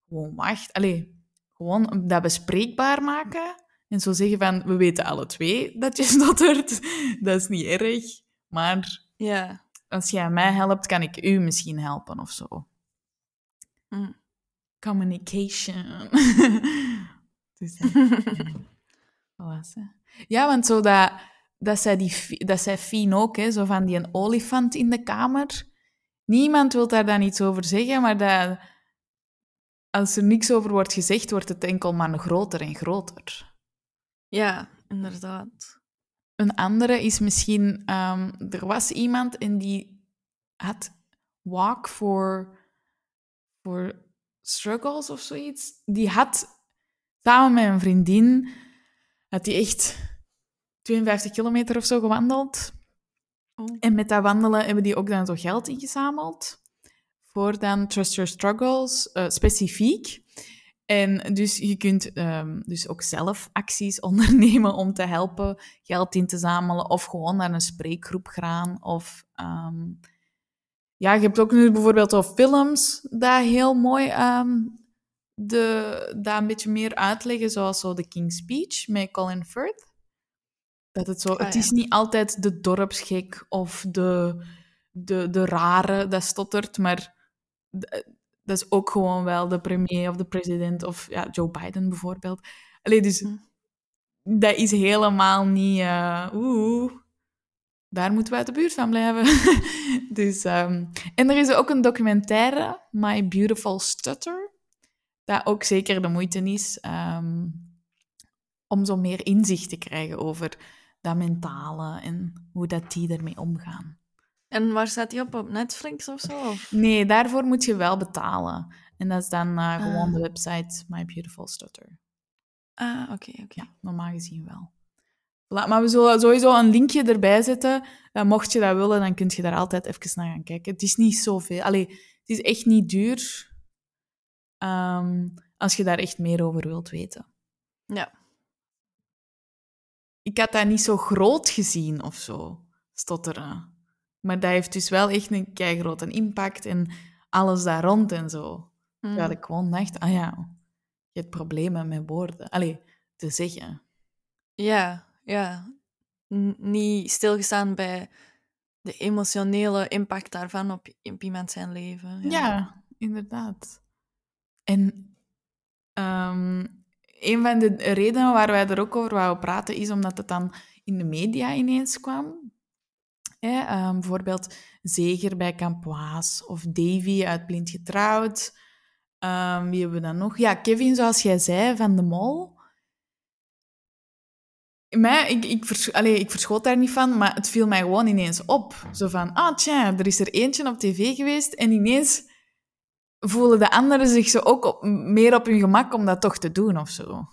gewoon wacht? Allee, gewoon dat bespreekbaar maken. En zo zeggen van, we weten alle twee dat je stottert. Dat is niet erg. Maar Ja. als jij mij helpt, kan ik u misschien helpen of zo. Mm. Communication. dus, ja. Want zo dat, dat zei, die, dat zei Fien ook, hè, zo van die een olifant in de kamer. Niemand wil daar dan iets over zeggen, maar dat, als er niks over wordt gezegd, wordt het enkel maar groter en groter. Ja, inderdaad. Een andere is misschien, ehm, er was iemand en die had Walk for, for Struggles of zoiets. Die had samen met een vriendin, had die echt 52 kilometer of zo gewandeld. Oh. En met dat wandelen hebben die ook dan zo geld ingezameld voor dan Trust Your Struggles eh, specifiek. En dus je kunt ehm, dus ook zelf acties ondernemen om te helpen geld in te zamelen of gewoon naar een spreekgroep gaan. Of ehm, ja, je hebt ook nu bijvoorbeeld zo films dat heel mooi ehm, de, dat een beetje meer uitleggen, zoals zo The King's Speech met Colin Firth. Dat het zo, Ah, het ja. is niet altijd de dorpsgek of de, de, de rare dat stottert, maar d- dat is ook gewoon wel de premier of de president of ja, Joe Biden bijvoorbeeld. Allee, dus Hm. dat is helemaal niet... eh, Oeh, daar moeten we uit de buurt van blijven. dus, ehm, en er is ook een documentaire, My Beautiful Stutter, dat ook zeker de moeite is ehm, om zo meer inzicht te krijgen over dat mentale en hoe dat die ermee omgaan. En waar staat die op? Op Netflix of zo? Of? Nee, daarvoor moet je wel betalen. En dat is dan eh, gewoon Ah. de website My Beautiful Stutter. Ah, oké, oké. Ja, normaal gezien wel. Voilà, maar we zullen sowieso een linkje erbij zetten. Eh, mocht je dat willen, dan kun je daar altijd even naar gaan kijken. Het is niet zoveel. Allee, het is echt niet duur. Ehm, als je daar echt meer over wilt weten. Ja. Ik had dat niet zo groot gezien of zo, stotteren. Maar dat heeft dus wel echt een keigrote impact en alles daar rond en zo. Hm. Terwijl ik gewoon dacht, ah ja, je hebt problemen met woorden. Allee, te zeggen. Ja, ja. N- niet stilgestaan bij de emotionele impact daarvan op, op iemand zijn leven. Ja, inderdaad. En ehm, een van de redenen waar wij er ook over wouden praten, is omdat het dan in de media ineens kwam. Ehm, bijvoorbeeld Zeger bij Campoise of Davy uit Blind Getrouwd. Ehm, wie hebben we dan nog? Ja, Kevin, zoals jij zei, van de Mol. Mij, ik, ik, allee, ik verschoot daar niet van, maar het viel mij gewoon ineens op. Zo van, ah tja, er is er eentje op tv geweest en ineens voelen de anderen zich zo ook op, meer op hun gemak om dat toch te doen of zo.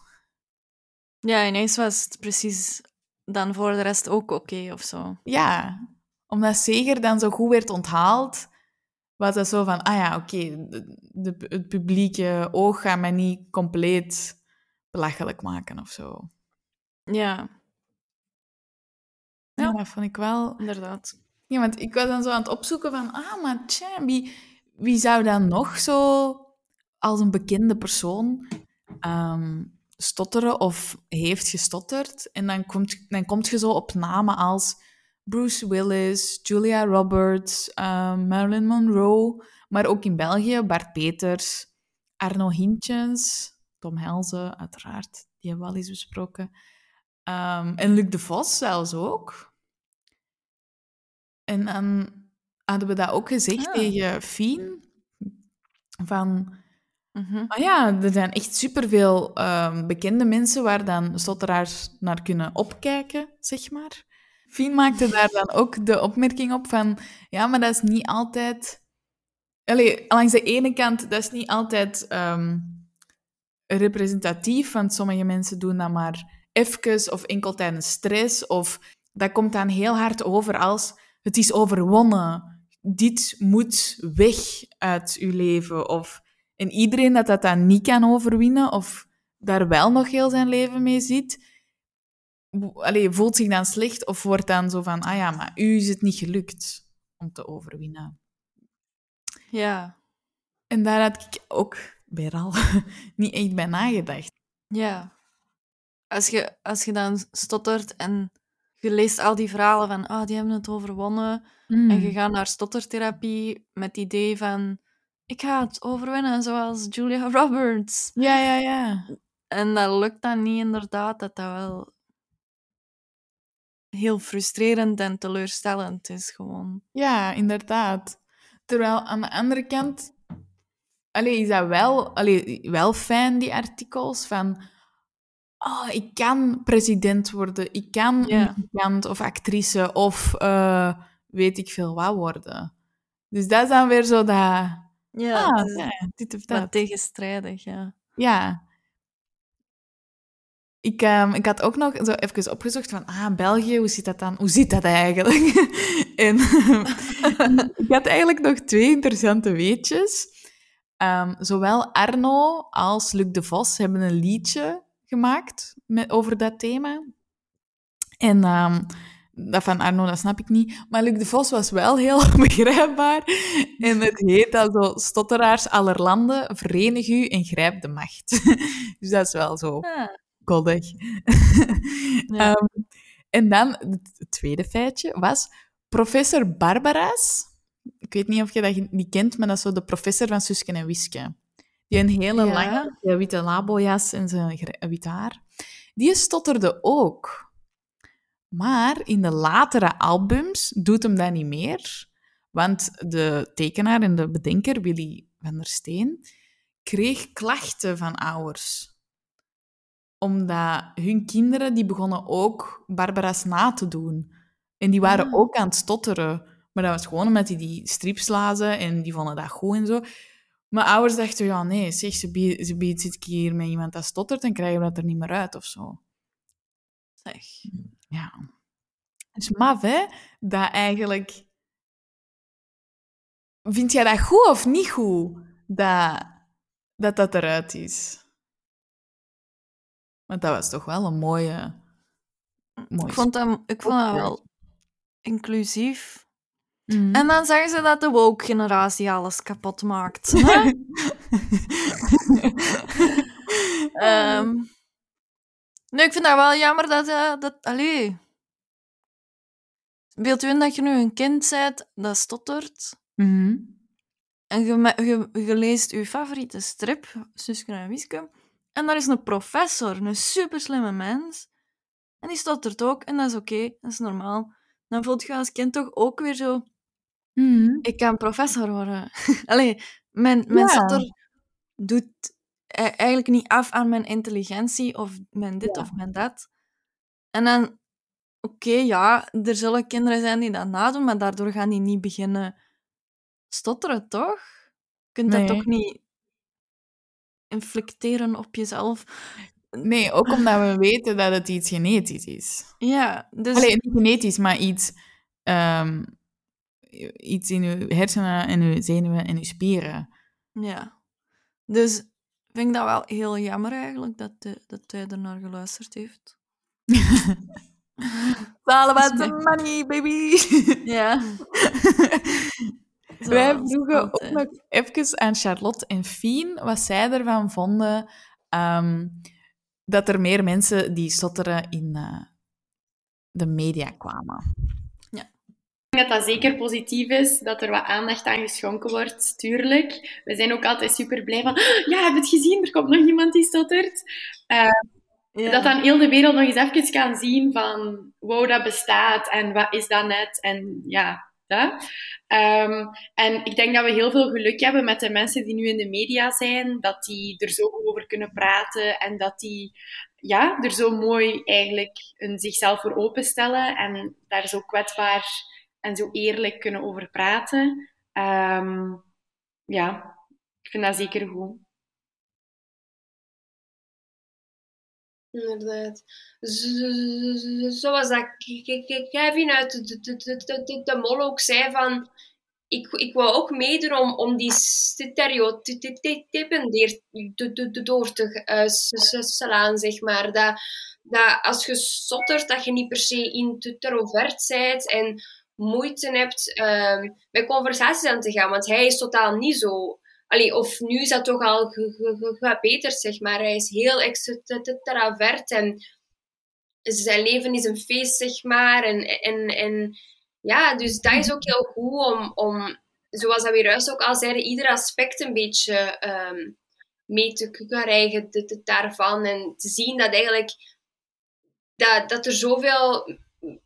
Ja, ineens was het precies dan voor de rest ook oké of zo. Ja, omdat Zeger dan zo goed werd onthaald, was dat zo van, ah ja, oké, het publieke oog gaat mij niet compleet belachelijk maken of zo. Ja, Ja, Ja. dat vond ik wel... inderdaad. Ja, want ik was dan zo aan het opzoeken van, ah, maar tja, wie, wie zou dan nog zo als een bekende persoon ehm, stotteren of heeft gestotterd? En dan komt, dan komt je zo op namen als Bruce Willis, Julia Roberts, ehm, Marilyn Monroe, maar ook in België Bart Peters, Arno Hintjens, Tom Helze, uiteraard, die hebben we al eens besproken. Ehm, en Luc de Vos zelfs ook. En dan hadden we dat ook gezegd Ah. tegen Fien. Van, ah ja, er zijn echt superveel ehm bekende mensen waar dan stotteraars naar kunnen opkijken, zeg maar. Fien maakte daar dan ook de opmerking op van, ja, maar dat is niet altijd... Allee, langs de ene kant, dat is niet altijd ehm, representatief, want sommige mensen doen dat maar even of enkel tijdens stress. Of dat komt dan heel hard over als het is overwonnen. Dit moet weg uit uw leven. Of, en iedereen dat dat dan niet kan overwinnen of daar wel nog heel zijn leven mee zit, allee, voelt zich dan slecht of wordt dan zo van, ah ja, maar u is het niet gelukt om te overwinnen. Ja. En daar had ik ook bij al niet echt bij nagedacht. Ja. Als je, als je dan stottert en je leest al die verhalen van, ah, die hebben het overwonnen. Hmm. En je gaat naar stottertherapie met het idee van, ik ga het overwinnen, zoals Julia Roberts. Ja, ja, ja. En dat lukt dan niet, inderdaad, dat dat wel heel frustrerend en teleurstellend is, gewoon. Ja, inderdaad. Terwijl aan de andere kant allee, is dat wel, allee, wel fijn, die artikels van... Oh, ik kan president worden. Ik kan Ja. muzikant of actrice of eh, weet ik veel wat worden. Dus dat is dan weer zo dat... Ja, ah, het is ja, dit of wat dat. tegenstrijdig, ja. Ja. Ik, ehm, ik had ook nog zo even opgezocht van, ah, België, hoe zit dat dan? Hoe zit dat eigenlijk? en ik had eigenlijk nog twee interessante weetjes. Ehm, zowel Arno als Luc de Vos hebben een liedje gemaakt met, over dat thema. En ehm, dat van Arno, dat snap ik niet. Maar Luc de Vos was wel heel begrijpbaar. En het heet dan zo Stotteraars aller landen, verenig u en grijp de macht. dus dat is wel zo Ah, koddig. Ja. Ehm, en dan, het tweede feitje was professor Barbara's. Ik weet niet of je dat niet kent, maar dat is zo de professor van Suske en Wiske. Die een hele Ja. lange witte labojas en zijn wit haar. Die stotterde ook. Maar in de latere albums doet hem dat niet meer. Want de tekenaar en de bedenker, Willy van der Steen, kreeg klachten van ouders omdat hun kinderen die begonnen ook Barbara's na te doen. En die waren Ah. ook aan het stotteren. Maar dat was gewoon omdat die die strips lazen en die vonden dat goed en zo. Maar ouders dachten, ja nee, zeg, ze biedt, ze biedt zit ik hier met iemand dat stottert en krijgen we dat er niet meer uit of zo. zeg. Ja. Het is maf, hè? Dat eigenlijk... Vind jij dat goed of niet goed, dat dat, dat eruit is? Want dat was toch wel een mooie... mooie Ik vond, dat, ik vond dat wel inclusief. En dan zeggen ze dat de woke-generatie alles kapot maakt. hè? Ehm, nee, ik vind dat wel jammer dat... eh, dat allee. Beeld u in dat je nu een kind bent dat stottert Mhm. en je, je leest je favoriete strip, Suske en Wiske, en daar is een professor, een super slimme mens, en die stottert ook, en dat is oké, dat is normaal. Dan voelt je als kind toch ook weer zo... Mhm. Ik kan professor worden. Allee, mijn, mijn Ja. stotter doet e- eigenlijk niet af aan mijn intelligentie of mijn dit Ja. of mijn dat. En dan, oké, ja, er zullen kinderen zijn die dat nadoen, maar daardoor gaan die niet beginnen stotteren, toch? Je kunt Nee. dat toch niet inflicteren op jezelf? Nee, ook omdat we weten dat het iets genetisch is. Ja, dus... Allee, niet genetisch, maar iets, ehm, iets in uw hersenen en uw zenuwen en uw spieren. Ja. Dus vind ik dat wel heel jammer eigenlijk, dat, de, dat hij er naar geluisterd heeft. About the money, baby! Ja. Wij vroegen ook nog even aan Charlotte en Fien wat zij ervan vonden ehm, dat er meer mensen die stotteren in eh, de media kwamen. Denk dat dat zeker positief is, dat er wat aandacht aan geschonken wordt, tuurlijk. We zijn ook altijd super blij van, "Ah, ja, heb je het gezien? Er komt nog iemand die stottert. Ja. Dat dan heel de wereld nog eens even kan zien van, wow, dat bestaat en wat is dat net? En ja, dat. Ehm, en ik denk dat we heel veel geluk hebben met de mensen die nu in de media zijn, dat die er zo over kunnen praten en dat die ja, er zo mooi eigenlijk een zichzelf voor openstellen en daar zo kwetsbaar en zo eerlijk kunnen over praten. Ehm, ja, ik vind dat zeker goed. Inderdaad. Zoals dat Kevin uit de, de, de, de, mol ook zei van... Ik, ik wou ook meedoen om, om die stereotypen door te eh, slaan, zeg maar. Dat, dat als je stottert, dat je niet per se introvert bent en moeite hebt ehm, met conversaties aan te gaan. Want hij is totaal niet zo. Allee, of nu is dat toch al gebeterd, zeg maar. Hij is heel extravert en zijn leven is een feest, zeg maar. En, en, en ja, dus dat is ook heel goed om, om zoals dat we juist ook al zeiden, ieder aspect een beetje ehm, mee te krijgen de- daarvan. En te zien dat eigenlijk dat, dat er zoveel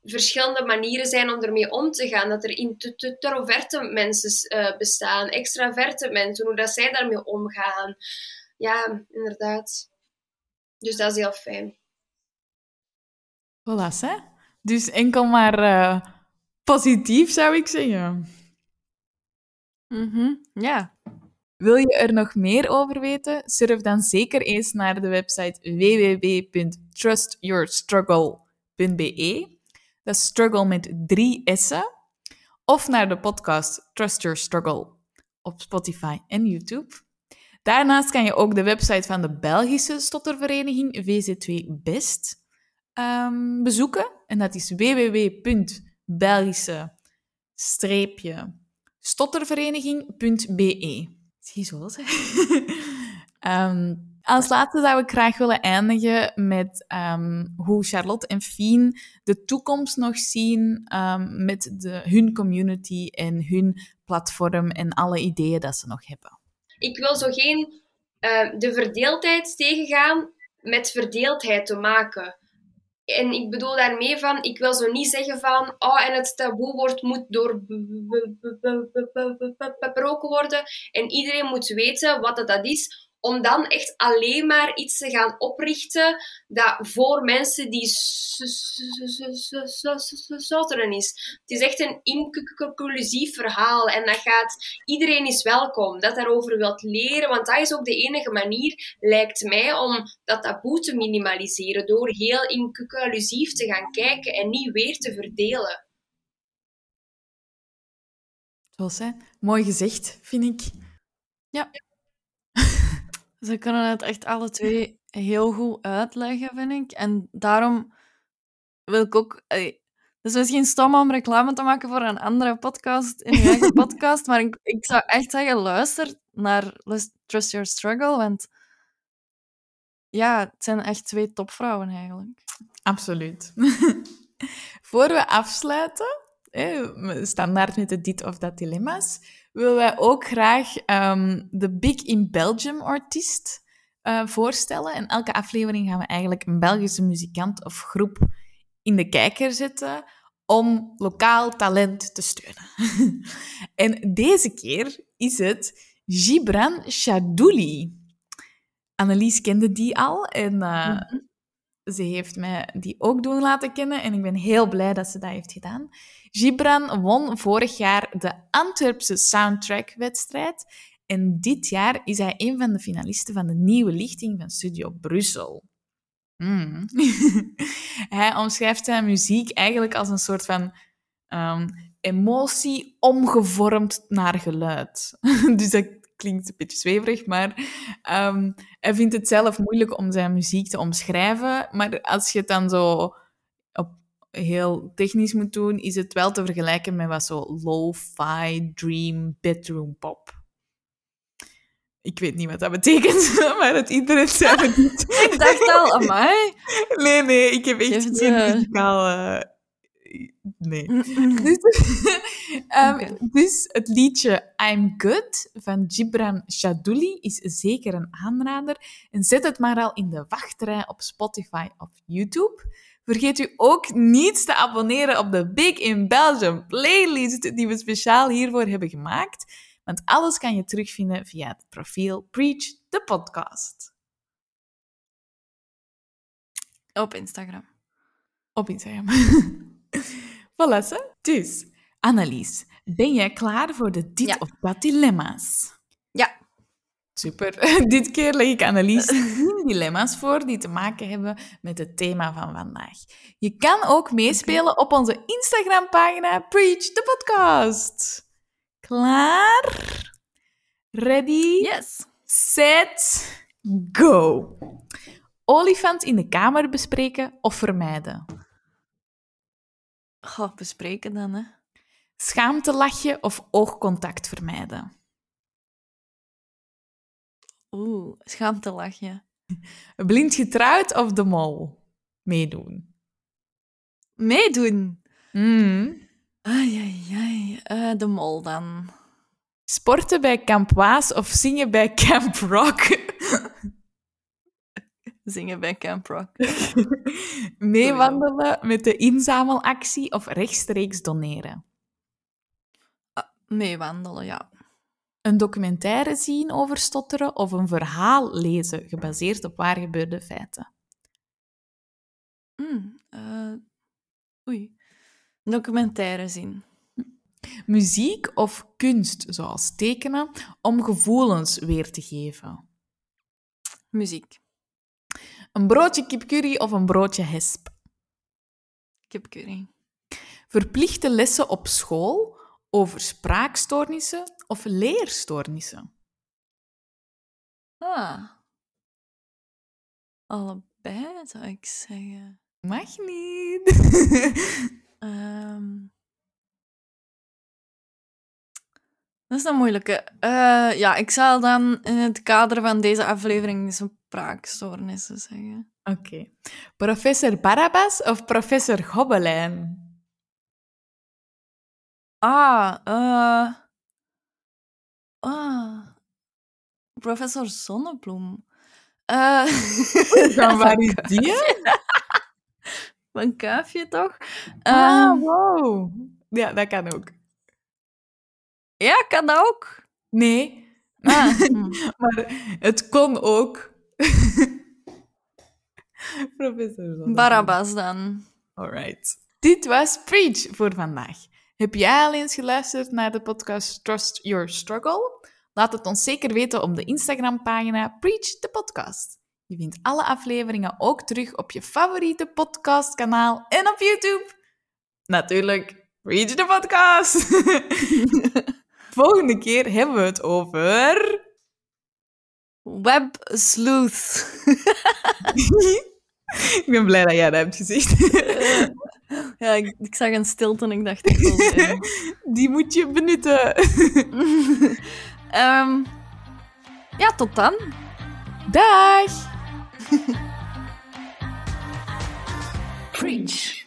verschillende manieren zijn om ermee om te gaan. Dat er introverte mensen eh, bestaan, extraverte mensen, hoe dat zij daarmee omgaan. Ja, inderdaad. Dus dat is heel fijn. Voilà, hè? Dus enkel maar eh, positief, zou ik zeggen. Mhm, Ja. Wil je er nog meer over weten? Surf dan zeker eens naar de website www.trustyourstruggle.be. Is struggle met drie S'en. Of naar de podcast Trust Your Struggle op Spotify en YouTube. Daarnaast kan je ook de website van de Belgische stottervereniging VZ2 Best ehm, bezoeken. En dat is www.belgische-stottervereniging.be. Zie je wel, zeg. Ehm, als laatste zou ik graag willen eindigen met ehm, hoe Charlotte en Fien de toekomst nog zien ehm, met de, hun community en hun platform en alle ideeën dat ze nog hebben. Ik wil zo geen eh, de verdeeldheid tegengaan met verdeeldheid te maken. En ik bedoel daarmee van, ik wil zo niet zeggen van, oh, en het taboewoord moet doorbroken worden en iedereen moet weten wat dat is, om dan echt alleen maar iets te gaan oprichten dat voor mensen die zotteren is. Het is echt een inclusief verhaal en dat gaat, iedereen is welkom dat daarover wilt leren, want dat is ook de enige manier, lijkt mij, om dat taboe te minimaliseren, door heel inclusief te gaan kijken en niet weer te verdelen. Zoals hè? Mooi gezegd, vind ik. Ja. Ze kunnen het echt alle twee heel goed uitleggen, vind ik. En daarom wil ik ook... eh, Het is misschien stom om reclame te maken voor een andere podcast in je eigen podcast, maar ik, ik zou echt zeggen, luister naar Trust Your Struggle, want ja, het zijn echt twee topvrouwen eigenlijk. Absoluut. Voor we afsluiten, hè, standaard met de dit of dat dilemma's, willen wij ook graag ehm, de Big in Belgium artiest eh, voorstellen. En elke aflevering gaan we eigenlijk een Belgische muzikant of groep in de kijker zetten om lokaal talent te steunen. en deze keer is het Gibran Chadouli. Annelies kende die al en eh, ze heeft mij die ook doen laten kennen en ik ben heel blij dat ze dat heeft gedaan. Gibran won vorig jaar de Antwerpse Soundtrack-wedstrijd en dit jaar is hij een van de finalisten van de nieuwe lichting van Studio Brussel. Mm. hij omschrijft zijn muziek eigenlijk als een soort van ehm, emotie omgevormd naar geluid. dus dat klinkt een beetje zweverig, maar ehm, hij vindt het zelf moeilijk om zijn muziek te omschrijven. Maar als je het dan zo heel technisch moet doen, is het wel te vergelijken met wat zo lo-fi, dream, bedroom pop. Ik weet niet wat dat betekent, maar het internet zei het niet. Ik dacht al, amai. Nee, nee, ik heb echt geen eh, Nee. Mm-mm. Dus, ehm, dus het liedje I'm Good van Gibran Chadouli is zeker een aanrader. En zet het maar al in de wachtrij op Spotify of YouTube. Vergeet u ook niet te abonneren op de Big in Belgium playlist die we speciaal hiervoor hebben gemaakt. Want alles kan je terugvinden via het profiel Preach the Podcast Op Instagram. op Instagram. voilà, ze. Dus, Annelies, ben jij klaar voor de dit Ja. of dat dilemma's? Super. Dit keer leg ik Annelies 10 dilemma's voor die te maken hebben met het thema van vandaag. Je kan ook meespelen op onze Instagram-pagina Preach the Podcast. Klaar? Ready? Yes. Set, go. Olifant in de kamer bespreken of vermijden? Goh, bespreken dan, hè. Schaamtelachje of oogcontact vermijden? Oeh, schaamtelachje. Blind getrouwd of de mol? Meedoen. Meedoen. Mm. Ai, ai, ai. Eh, de mol dan. Sporten bij Camp Waas of zingen bij Camp Rock? Zingen bij Camp Rock. Meewandelen met de inzamelactie of rechtstreeks doneren? Meewandelen, ja. Een documentaire zien over stotteren of een verhaal lezen gebaseerd op waar gebeurde feiten? Hmm, eh, oei. Documentaire zien. Muziek of kunst, zoals tekenen, om gevoelens weer te geven? Muziek. Een broodje kipcurry of een broodje hesp? Kipcurry. Verplichte lessen op school over spraakstoornissen of leerstoornissen? Ah. Allebei, zou ik zeggen. Mag niet. Ehm. Dat is een moeilijke. Eh, ja, ik zal dan in het kader van deze aflevering spraakstoornissen zeggen. Oké. Professor Barabbas of professor Gobelijn? Ah, eh. Ah. Professor Zonnebloem. Eh Dan waar is die? Van Kuifje, toch? Ah, Ehm, wow. Ja, dat kan ook. ja, kan dat ook? Nee, Ah, hm. maar het kon ook. Professor Zonnebloem. Barabbas dan. Alright. Dit was Preach voor vandaag. Heb jij al eens geluisterd naar de podcast Trust Your Struggle? Laat het ons zeker weten op de Instagram-pagina Preach the Podcast. Je vindt alle afleveringen ook terug op je favoriete podcastkanaal en op YouTube. Natuurlijk, Preach the Podcast. Volgende keer hebben we het over... Web sleuth. Ik ben blij dat jij dat hebt gezegd. ja, ik, ik zag een stilte en ik dacht, ik wil. Die moet je benutten. Ehm, ja, tot dan. Dag! Preach.